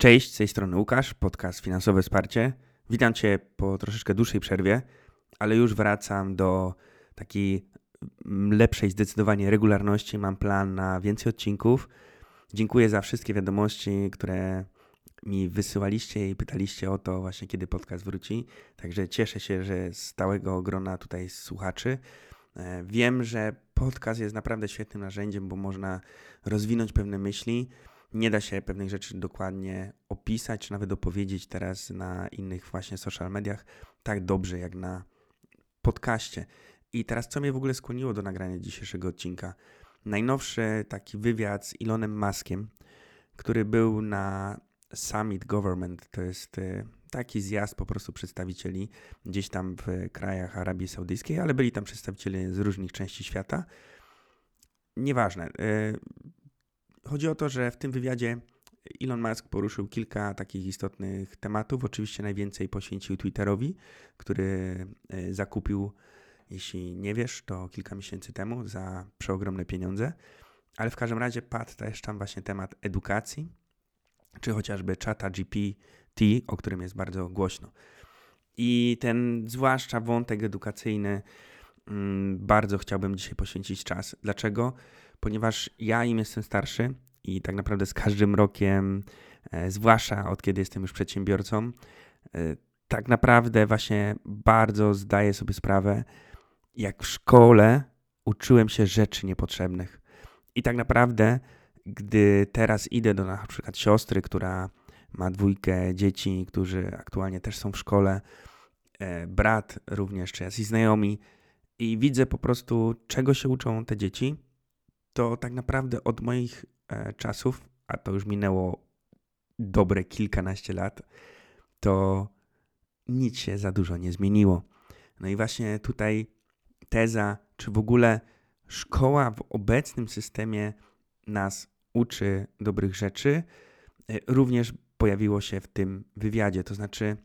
Cześć, z tej strony Łukasz, podcast Finansowe Wsparcie. Witam Cię po troszeczkę dłuższej przerwie, ale już wracam do takiej lepszej zdecydowanie regularności. Mam plan na więcej odcinków. Dziękuję za wszystkie wiadomości, które mi wysyłaliście i pytaliście o to właśnie, kiedy podcast wróci. Także cieszę się, że z stałego grona tutaj słuchaczy. E, wiem, że podcast jest naprawdę świetnym narzędziem, bo można rozwinąć pewne myśli. Nie da się pewnych rzeczy dokładnie opisać, czy nawet opowiedzieć teraz na innych właśnie social mediach tak dobrze jak na podcaście. I teraz co mnie w ogóle skłoniło do nagrania dzisiejszego odcinka? Najnowszy taki wywiad z Elonem Muskiem, który był na Summit Government, to jest e, taki zjazd po prostu przedstawicieli gdzieś tam w krajach Arabii Saudyjskiej, ale byli tam przedstawiciele z różnych części świata. Nieważne. Chodzi o to, że w tym wywiadzie Elon Musk poruszył kilka takich istotnych tematów. Oczywiście najwięcej poświęcił Twitterowi, który e, zakupił, jeśli nie wiesz, to kilka miesięcy temu za przeogromne pieniądze. Ale w każdym razie padł też tam właśnie temat edukacji, czy chociażby czata GPT, o którym jest bardzo głośno. I ten zwłaszcza wątek edukacyjny mm, bardzo chciałbym dzisiaj poświęcić czas. Dlaczego? Ponieważ ja im jestem starszy i tak naprawdę z każdym rokiem, e, zwłaszcza od kiedy jestem już przedsiębiorcą, e, tak naprawdę właśnie bardzo zdaję sobie sprawę, jak w szkole uczyłem się rzeczy niepotrzebnych. I tak naprawdę gdy teraz idę do na przykład siostry, która ma dwójkę dzieci, którzy aktualnie też są w szkole, e, brat również, czy jacyś znajomi, i widzę po prostu, czego się uczą te dzieci, to tak naprawdę od moich e, czasów, a to już minęło dobre kilkanaście lat, to nic się za dużo nie zmieniło. No i właśnie tutaj teza, czy w ogóle szkoła w obecnym systemie nas uczy dobrych rzeczy, e, również pojawiło się w tym wywiadzie. To znaczy,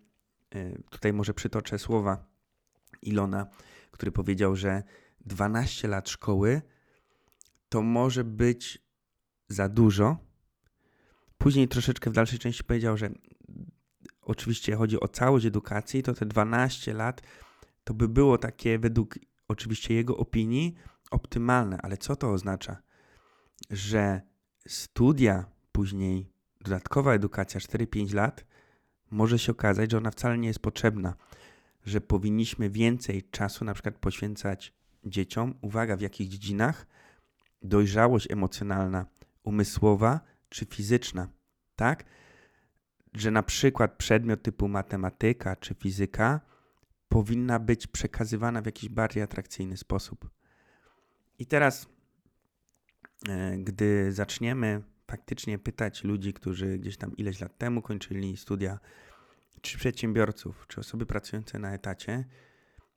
e, tutaj może przytoczę słowa Ilona, który powiedział, że 12 lat szkoły to może być za dużo. Później troszeczkę w dalszej części powiedział, że oczywiście chodzi o całość edukacji, to te 12 lat to by było takie według oczywiście jego opinii optymalne, ale co to oznacza? Że studia, później dodatkowa edukacja 4-5 lat, może się okazać, że ona wcale nie jest potrzebna, że powinniśmy więcej czasu na przykład poświęcać dzieciom, uwaga, w jakich dziedzinach, dojrzałość emocjonalna, umysłowa czy fizyczna, tak? Że na przykład przedmiot typu matematyka czy fizyka powinna być przekazywana w jakiś bardziej atrakcyjny sposób. I teraz E, gdy zaczniemy faktycznie pytać ludzi, którzy gdzieś tam ileś lat temu kończyli studia, czy przedsiębiorców, czy osoby pracujące na etacie,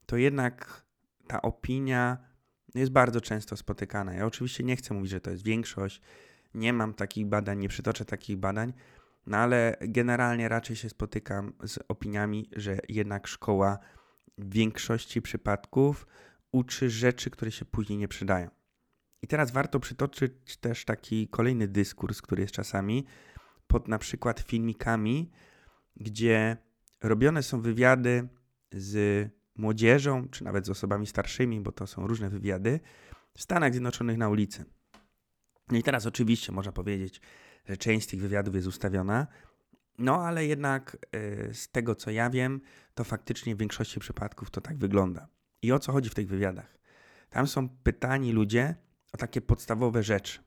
to jednak ta opinia jest bardzo często spotykana. Ja oczywiście nie chcę mówić, że to jest większość, nie mam takich badań, nie przytoczę takich badań, no ale generalnie raczej się spotykam z opiniami, że jednak szkoła w większości przypadków uczy rzeczy, które się później nie przydają. I teraz warto przytoczyć też taki kolejny dyskurs, który jest czasami pod na przykład filmikami, gdzie robione są wywiady z młodzieżą, czy nawet z osobami starszymi, bo to są różne wywiady, w Stanach Zjednoczonych na ulicy. No i teraz oczywiście można powiedzieć, że część z tych wywiadów jest ustawiona, no ale jednak y, z tego co ja wiem, to faktycznie w większości przypadków to tak wygląda. I o co chodzi w tych wywiadach? Tam są pytani ludzie, o takie podstawowe rzeczy,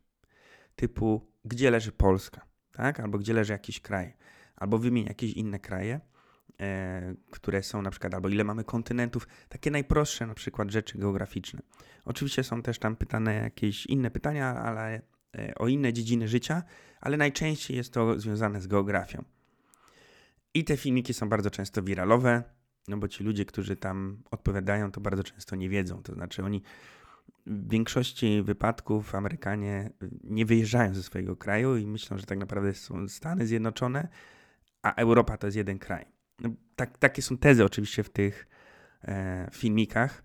typu gdzie leży Polska, tak? albo gdzie leży jakiś kraj, albo wymień jakieś inne kraje, e, które są na przykład, albo ile mamy kontynentów, takie najprostsze na przykład rzeczy geograficzne. Oczywiście są też tam pytane jakieś inne pytania, ale e, o inne dziedziny życia, ale najczęściej jest to związane z geografią. I te filmiki są bardzo często wiralowe, no bo ci ludzie, którzy tam odpowiadają, to bardzo często nie wiedzą. To znaczy oni w większości wypadków Amerykanie nie wyjeżdżają ze swojego kraju i myślą, że tak naprawdę są Stany Zjednoczone, a Europa to jest jeden kraj. Tak, takie są tezy oczywiście w tych e, filmikach.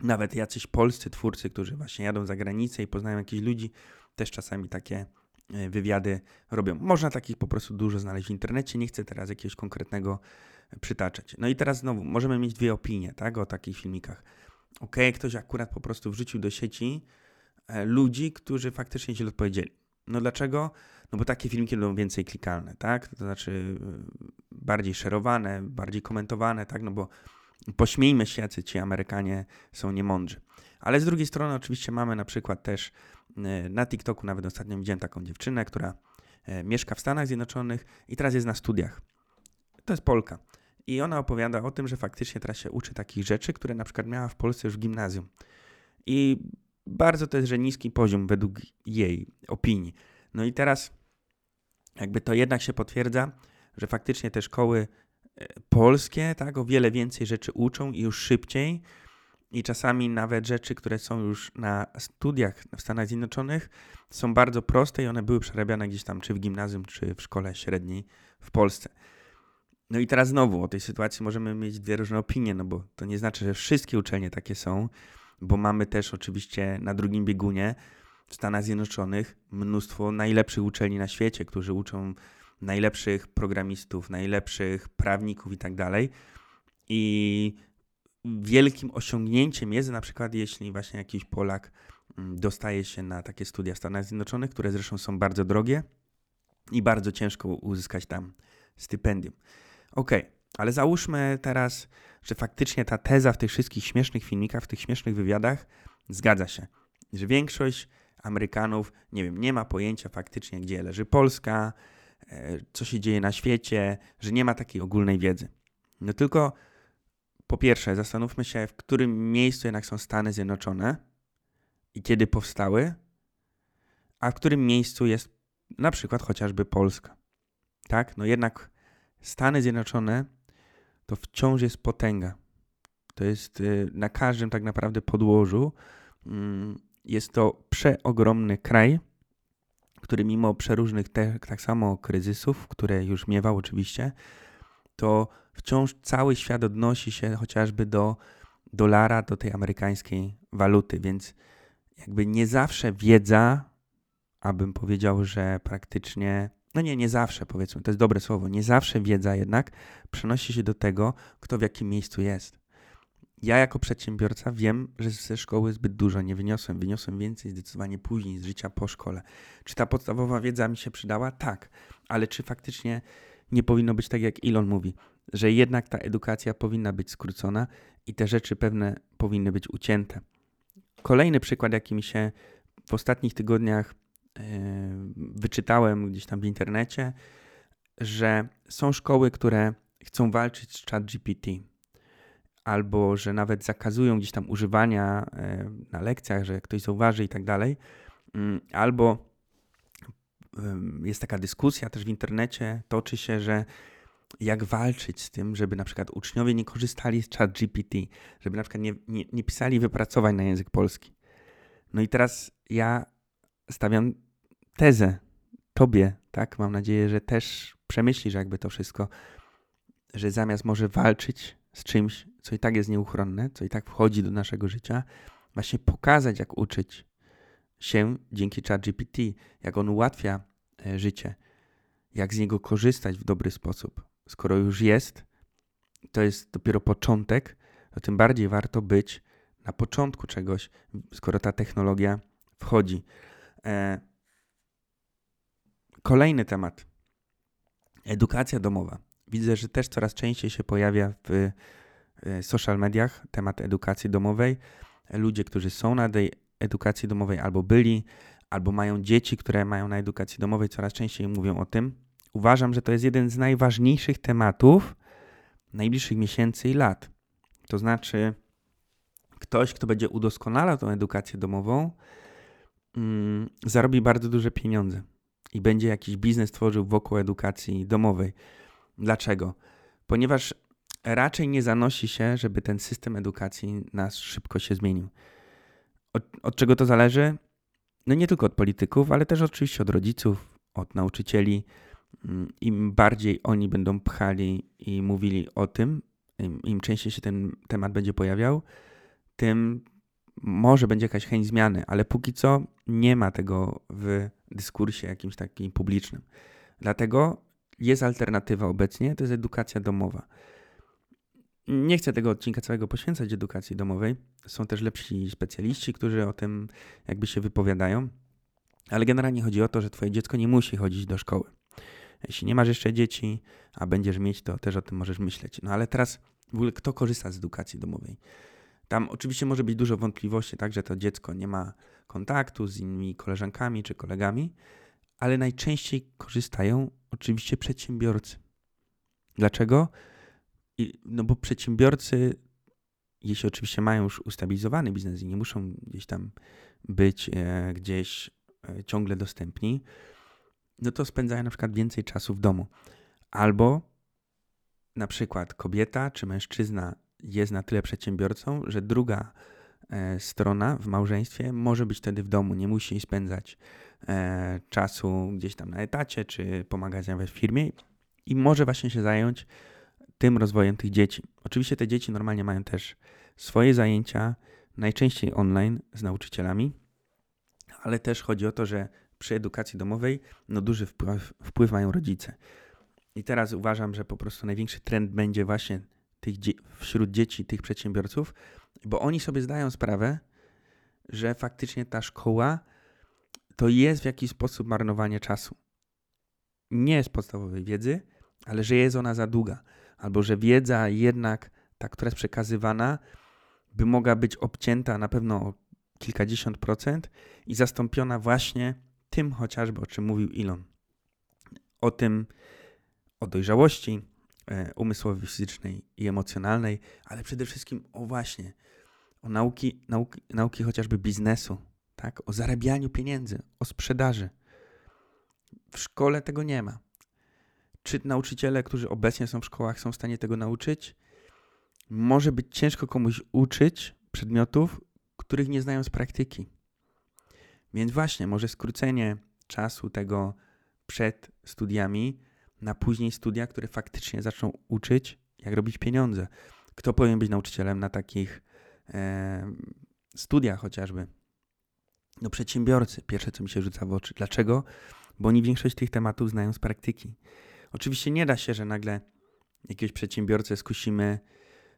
Nawet jacyś polscy twórcy, którzy właśnie jadą za granicę i poznają jakichś ludzi, też czasami takie e, wywiady robią. Można takich po prostu dużo znaleźć w internecie, nie chcę teraz jakiegoś konkretnego przytaczać. No i teraz znowu, możemy mieć dwie opinie tak, o takich filmikach. Ok, ktoś akurat po prostu wrzucił do sieci e, ludzi, którzy faktycznie źle odpowiedzieli. No dlaczego? No bo takie filmiki będą więcej klikalne, tak? To znaczy bardziej szerowane, bardziej komentowane, tak? No bo pośmiejmy się, jacy ci Amerykanie są niemądrzy. Ale z drugiej strony oczywiście mamy na przykład też e, na TikToku, nawet ostatnio widziałem taką dziewczynę, która e, mieszka w Stanach Zjednoczonych i teraz jest na studiach. To jest Polka. I ona opowiada o tym, że faktycznie teraz się uczy takich rzeczy, które na przykład miała w Polsce już w gimnazjum. I bardzo to jest, że niski poziom według jej opinii. No i teraz jakby to jednak się potwierdza, że faktycznie te szkoły e, polskie tak, o wiele więcej rzeczy uczą i już szybciej. I czasami nawet rzeczy, które są już na studiach w Stanach Zjednoczonych, są bardzo proste i one były przerabiane gdzieś tam, czy w gimnazjum, czy w szkole średniej w Polsce. No i teraz znowu o tej sytuacji możemy mieć dwie różne opinie, no bo to nie znaczy, że wszystkie uczelnie takie są, bo mamy też oczywiście na drugim biegunie w Stanach Zjednoczonych mnóstwo najlepszych uczelni na świecie, którzy uczą najlepszych programistów, najlepszych prawników i tak dalej. I wielkim osiągnięciem jest na przykład, jeśli właśnie jakiś Polak mm, dostaje się na takie studia w Stanach Zjednoczonych, które zresztą są bardzo drogie i bardzo ciężko uzyskać tam stypendium. Ok, ale załóżmy teraz, że faktycznie ta teza w tych wszystkich śmiesznych filmikach, w tych śmiesznych wywiadach zgadza się, że większość Amerykanów, nie wiem, nie ma pojęcia faktycznie, gdzie leży Polska, e, co się dzieje na świecie, że nie ma takiej ogólnej wiedzy. No tylko po pierwsze, zastanówmy się, w którym miejscu jednak są Stany Zjednoczone i kiedy powstały, a w którym miejscu jest na przykład chociażby Polska. Tak? No jednak Stany Zjednoczone to wciąż jest potęga. To jest y, na każdym tak naprawdę podłożu. Jest to przeogromny kraj, który mimo przeróżnych te, tak samo kryzysów, które już miewał oczywiście, to wciąż cały świat odnosi się chociażby do dolara, do tej amerykańskiej waluty, więc jakby nie zawsze wiedza, abym powiedział, że praktycznie no nie, nie zawsze powiedzmy, to jest dobre słowo, nie zawsze wiedza jednak przenosi się do tego, kto w jakim miejscu jest. Ja jako przedsiębiorca wiem, że ze szkoły zbyt dużo nie wyniosłem. Wyniosłem więcej zdecydowanie później, z życia po szkole. Czy ta podstawowa wiedza mi się przydała? Tak. Ale czy faktycznie nie powinno być tak, jak Elon mówi, że jednak ta edukacja powinna być skrócona i te rzeczy pewne powinny być ucięte? Kolejny przykład, jaki mi się w ostatnich tygodniach wyczytałem gdzieś tam w internecie, że są szkoły, które chcą walczyć z ChatGPT, albo że nawet zakazują gdzieś tam używania na lekcjach, że ktoś zauważy i tak dalej, mm, albo jest taka dyskusja też w internecie, toczy się, że jak walczyć z tym, żeby na przykład uczniowie nie korzystali z ChatGPT, żeby na przykład nie, nie, nie pisali wypracowań na język polski. No i teraz ja stawiam tezę tobie, tak? Mam nadzieję, że też przemyślisz jakby to wszystko, że zamiast może walczyć z czymś, co i tak jest nieuchronne, co i tak wchodzi do naszego życia, właśnie pokazać, jak uczyć się dzięki ChatGPT, jak on ułatwia e, życie, jak z niego korzystać w dobry sposób. Skoro już jest, to jest dopiero początek, to tym bardziej warto być na początku czegoś, skoro ta technologia wchodzi. E, Kolejny temat. Edukacja domowa. Widzę, że też coraz częściej się pojawia w e, social mediach temat edukacji domowej. Ludzie, którzy są na tej edukacji domowej albo byli, albo mają dzieci, które mają na edukacji domowej, coraz częściej mówią o tym. Uważam, że to jest jeden z najważniejszych tematów najbliższych miesięcy i lat. To znaczy, ktoś, kto będzie udoskonalał tą edukację domową, mm, zarobi bardzo duże pieniądze i będzie jakiś biznes tworzył wokół edukacji domowej. Dlaczego? Ponieważ raczej nie zanosi się, żeby ten system edukacji nas szybko się zmienił. Od, od czego to zależy? No nie tylko od polityków, ale też oczywiście od rodziców, od nauczycieli. Mm, Im bardziej oni będą pchali i mówili o tym, im, im częściej się ten temat będzie pojawiał, tym może będzie jakaś chęć zmiany, ale póki co nie ma tego w dyskursie jakimś takim publicznym. Dlatego jest alternatywa obecnie, to jest edukacja domowa. Nie chcę tego odcinka całego poświęcać edukacji domowej. Są też lepsi specjaliści, którzy o tym jakby się wypowiadają. Ale generalnie chodzi o to, że twoje dziecko nie musi chodzić do szkoły. Jeśli nie masz jeszcze dzieci, a będziesz mieć, to też o tym możesz myśleć. No ale teraz w ogóle kto korzysta z edukacji domowej? Tam oczywiście może być dużo wątpliwości, tak, że to dziecko nie ma kontaktu z innymi koleżankami czy kolegami, ale najczęściej korzystają oczywiście przedsiębiorcy. Dlaczego? no bo przedsiębiorcy, jeśli oczywiście mają już ustabilizowany biznes i nie muszą gdzieś tam być e, gdzieś e, ciągle dostępni, no to spędzają na przykład więcej czasu w domu. Albo na przykład kobieta czy mężczyzna jest na tyle przedsiębiorcą, że druga strona w małżeństwie może być wtedy w domu, nie musi spędzać e, czasu gdzieś tam na etacie czy pomagać nawet w firmie i może właśnie się zająć tym rozwojem tych dzieci. Oczywiście te dzieci normalnie mają też swoje zajęcia, najczęściej online z nauczycielami, ale też chodzi o to, że przy edukacji domowej no duży wpływ, wpływ mają rodzice. I teraz uważam, że po prostu największy trend będzie właśnie tych wśród dzieci, tych przedsiębiorców, bo oni sobie zdają sprawę, że faktycznie ta szkoła to jest w jakiś sposób marnowanie czasu. Nie z podstawowej wiedzy, ale że jest ona za długa, albo że wiedza jednak, ta, która jest przekazywana, by mogła być obcięta na pewno o kilkadziesiąt procent i zastąpiona właśnie tym chociażby, o czym mówił Elon. O tym, o dojrzałości umysłowej, fizycznej i emocjonalnej, ale przede wszystkim o właśnie, o nauki, nauki, nauki chociażby biznesu, tak? o zarabianiu pieniędzy, o sprzedaży. W szkole tego nie ma. Czy nauczyciele, którzy obecnie są w szkołach, są w stanie tego nauczyć? Może być ciężko komuś uczyć przedmiotów, których nie znają z praktyki. Więc właśnie, może skrócenie czasu tego przed studiami na później studia, które faktycznie zaczną uczyć, jak robić pieniądze. Kto powinien być nauczycielem na takich e, studiach chociażby? No przedsiębiorcy, pierwsze co mi się rzuca w oczy. Dlaczego? Bo oni większość tych tematów znają z praktyki. Oczywiście nie da się, że nagle jakiegoś przedsiębiorcę skusimy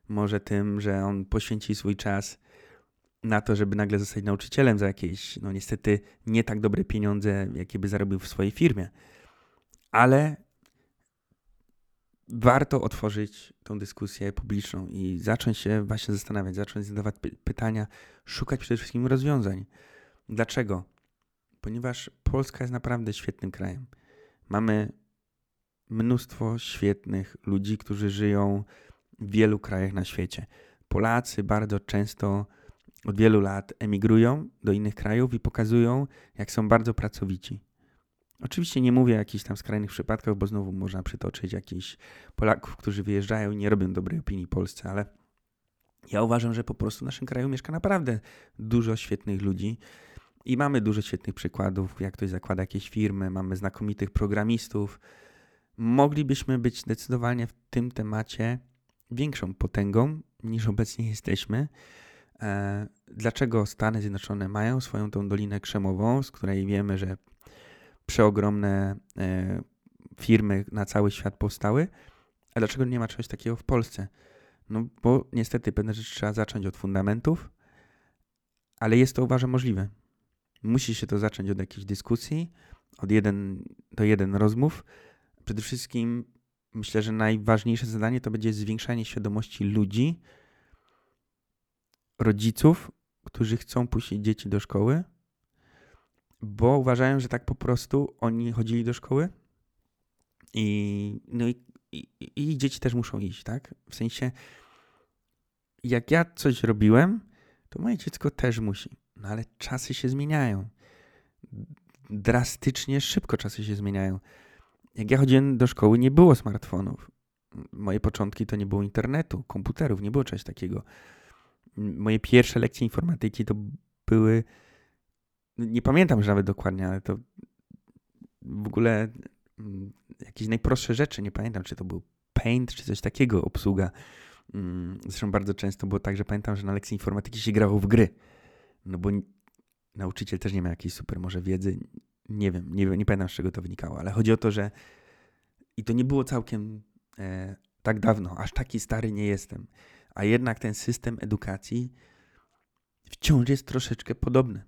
może tym, że on poświęci swój czas na to, żeby nagle zostać nauczycielem za jakieś, no niestety, nie tak dobre pieniądze, jakie by zarobił w swojej firmie. Ale warto otworzyć tą dyskusję publiczną i zacząć się właśnie zastanawiać, zacząć zadawać py pytania, szukać przede wszystkim rozwiązań. Dlaczego? Ponieważ Polska jest naprawdę świetnym krajem. Mamy mnóstwo świetnych ludzi, którzy żyją w wielu krajach na świecie. Polacy bardzo często od wielu lat emigrują do innych krajów i pokazują, jak są bardzo pracowici. Oczywiście nie mówię o jakichś tam skrajnych przypadkach, bo znowu można przytoczyć jakichś Polaków, którzy wyjeżdżają i nie robią dobrej opinii Polsce, ale ja uważam, że po prostu w naszym kraju mieszka naprawdę dużo świetnych ludzi i mamy dużo świetnych przykładów, jak ktoś zakłada jakieś firmy, mamy znakomitych programistów. Moglibyśmy być zdecydowanie w tym temacie większą potęgą niż obecnie jesteśmy. E, dlaczego Stany Zjednoczone mają swoją tą Dolinę Krzemową, z której wiemy, że przeogromne e, firmy na cały świat powstały, a dlaczego nie ma czegoś takiego w Polsce? No bo niestety pewne rzeczy trzeba zacząć od fundamentów, ale jest to uważam możliwe. Musi się to zacząć od jakiejś dyskusji, od jeden do jeden rozmów. Przede wszystkim myślę, że najważniejsze zadanie to będzie zwiększanie świadomości ludzi, rodziców, którzy chcą puścić dzieci do szkoły, bo uważają, że tak po prostu oni chodzili do szkoły i, no i, i, i dzieci też muszą iść, tak? W sensie, jak ja coś robiłem, to moje dziecko też musi. No ale czasy się zmieniają. Drastycznie szybko czasy się zmieniają. Jak ja chodziłem do szkoły, nie było smartfonów. Moje początki to nie było internetu, komputerów, nie było czegoś takiego moje pierwsze lekcje informatyki to były. Nie pamiętam już nawet dokładnie, ale to w ogóle mm, jakieś najprostsze rzeczy. Nie pamiętam, czy to był Paint, czy coś takiego, obsługa. Mm, zresztą bardzo często było tak, że pamiętam, że na lekcji informatyki się grało w gry. No bo nauczyciel też nie ma jakiejś super może wiedzy. Nie wiem, nie, nie pamiętam z czego to wynikało, ale chodzi o to, że i to nie było całkiem e, tak dawno, aż taki stary nie jestem, a jednak ten system edukacji wciąż jest troszeczkę podobny.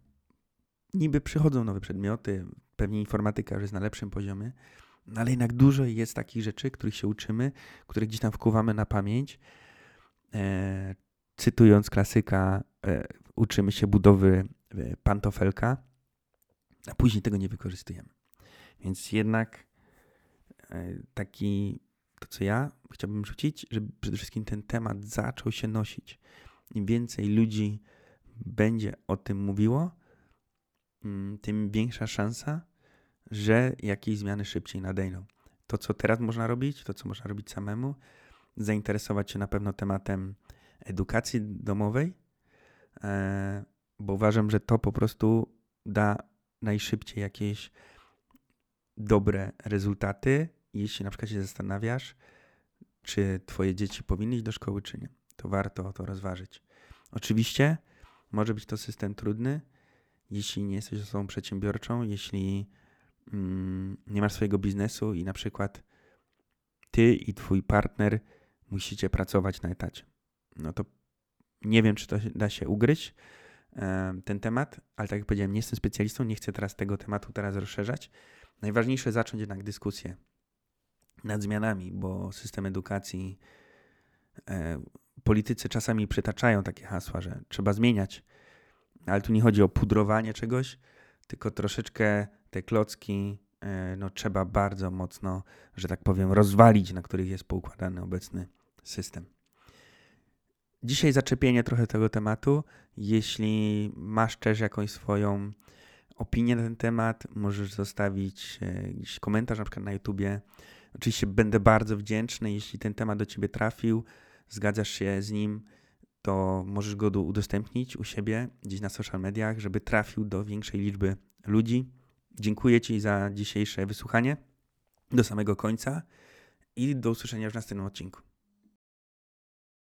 Niby przychodzą nowe przedmioty, pewnie informatyka już jest na lepszym poziomie, no ale jednak dużo jest takich rzeczy, których się uczymy, które gdzieś tam wkuwamy na pamięć. E, cytując klasyka, e, uczymy się budowy e, pantofelka, a później tego nie wykorzystujemy. Więc jednak e, taki, to co ja chciałbym rzucić, żeby przede wszystkim ten temat zaczął się nosić. Im więcej ludzi będzie o tym mówiło, tym większa szansa, że jakieś zmiany szybciej nadejdą. To, co teraz można robić, to, co można robić samemu, zainteresować się na pewno tematem edukacji domowej, e, bo uważam, że to po prostu da najszybciej jakieś dobre rezultaty, jeśli na przykład się zastanawiasz, czy twoje dzieci powinny iść do szkoły, czy nie. To warto to rozważyć. Oczywiście może być to system trudny, jeśli nie jesteś osobą przedsiębiorczą, jeśli mm, nie masz swojego biznesu i na przykład ty i twój partner musicie pracować na etacie. No to nie wiem, czy to da się ugryźć, ten temat, ale tak jak powiedziałem, nie jestem specjalistą, nie chcę teraz tego tematu teraz rozszerzać. Najważniejsze zacząć jednak dyskusję nad zmianami, bo system edukacji, e, politycy czasami przytaczają takie hasła, że trzeba zmieniać, ale tu nie chodzi o pudrowanie czegoś, tylko troszeczkę te klocki e, no, trzeba bardzo mocno, że tak powiem, rozwalić, na których jest poukładany obecny system. Dzisiaj zaczepienie trochę tego tematu. Jeśli masz też jakąś swoją opinię na ten temat, możesz zostawić e, jakiś komentarz na przykład na YouTubie. Oczywiście będę bardzo wdzięczny, jeśli ten temat do Ciebie trafił, zgadzasz się z nim, to możesz go udostępnić u siebie gdzieś na social mediach, żeby trafił do większej liczby ludzi. Dziękuję Ci za dzisiejsze wysłuchanie do samego końca i do usłyszenia w następnym odcinku.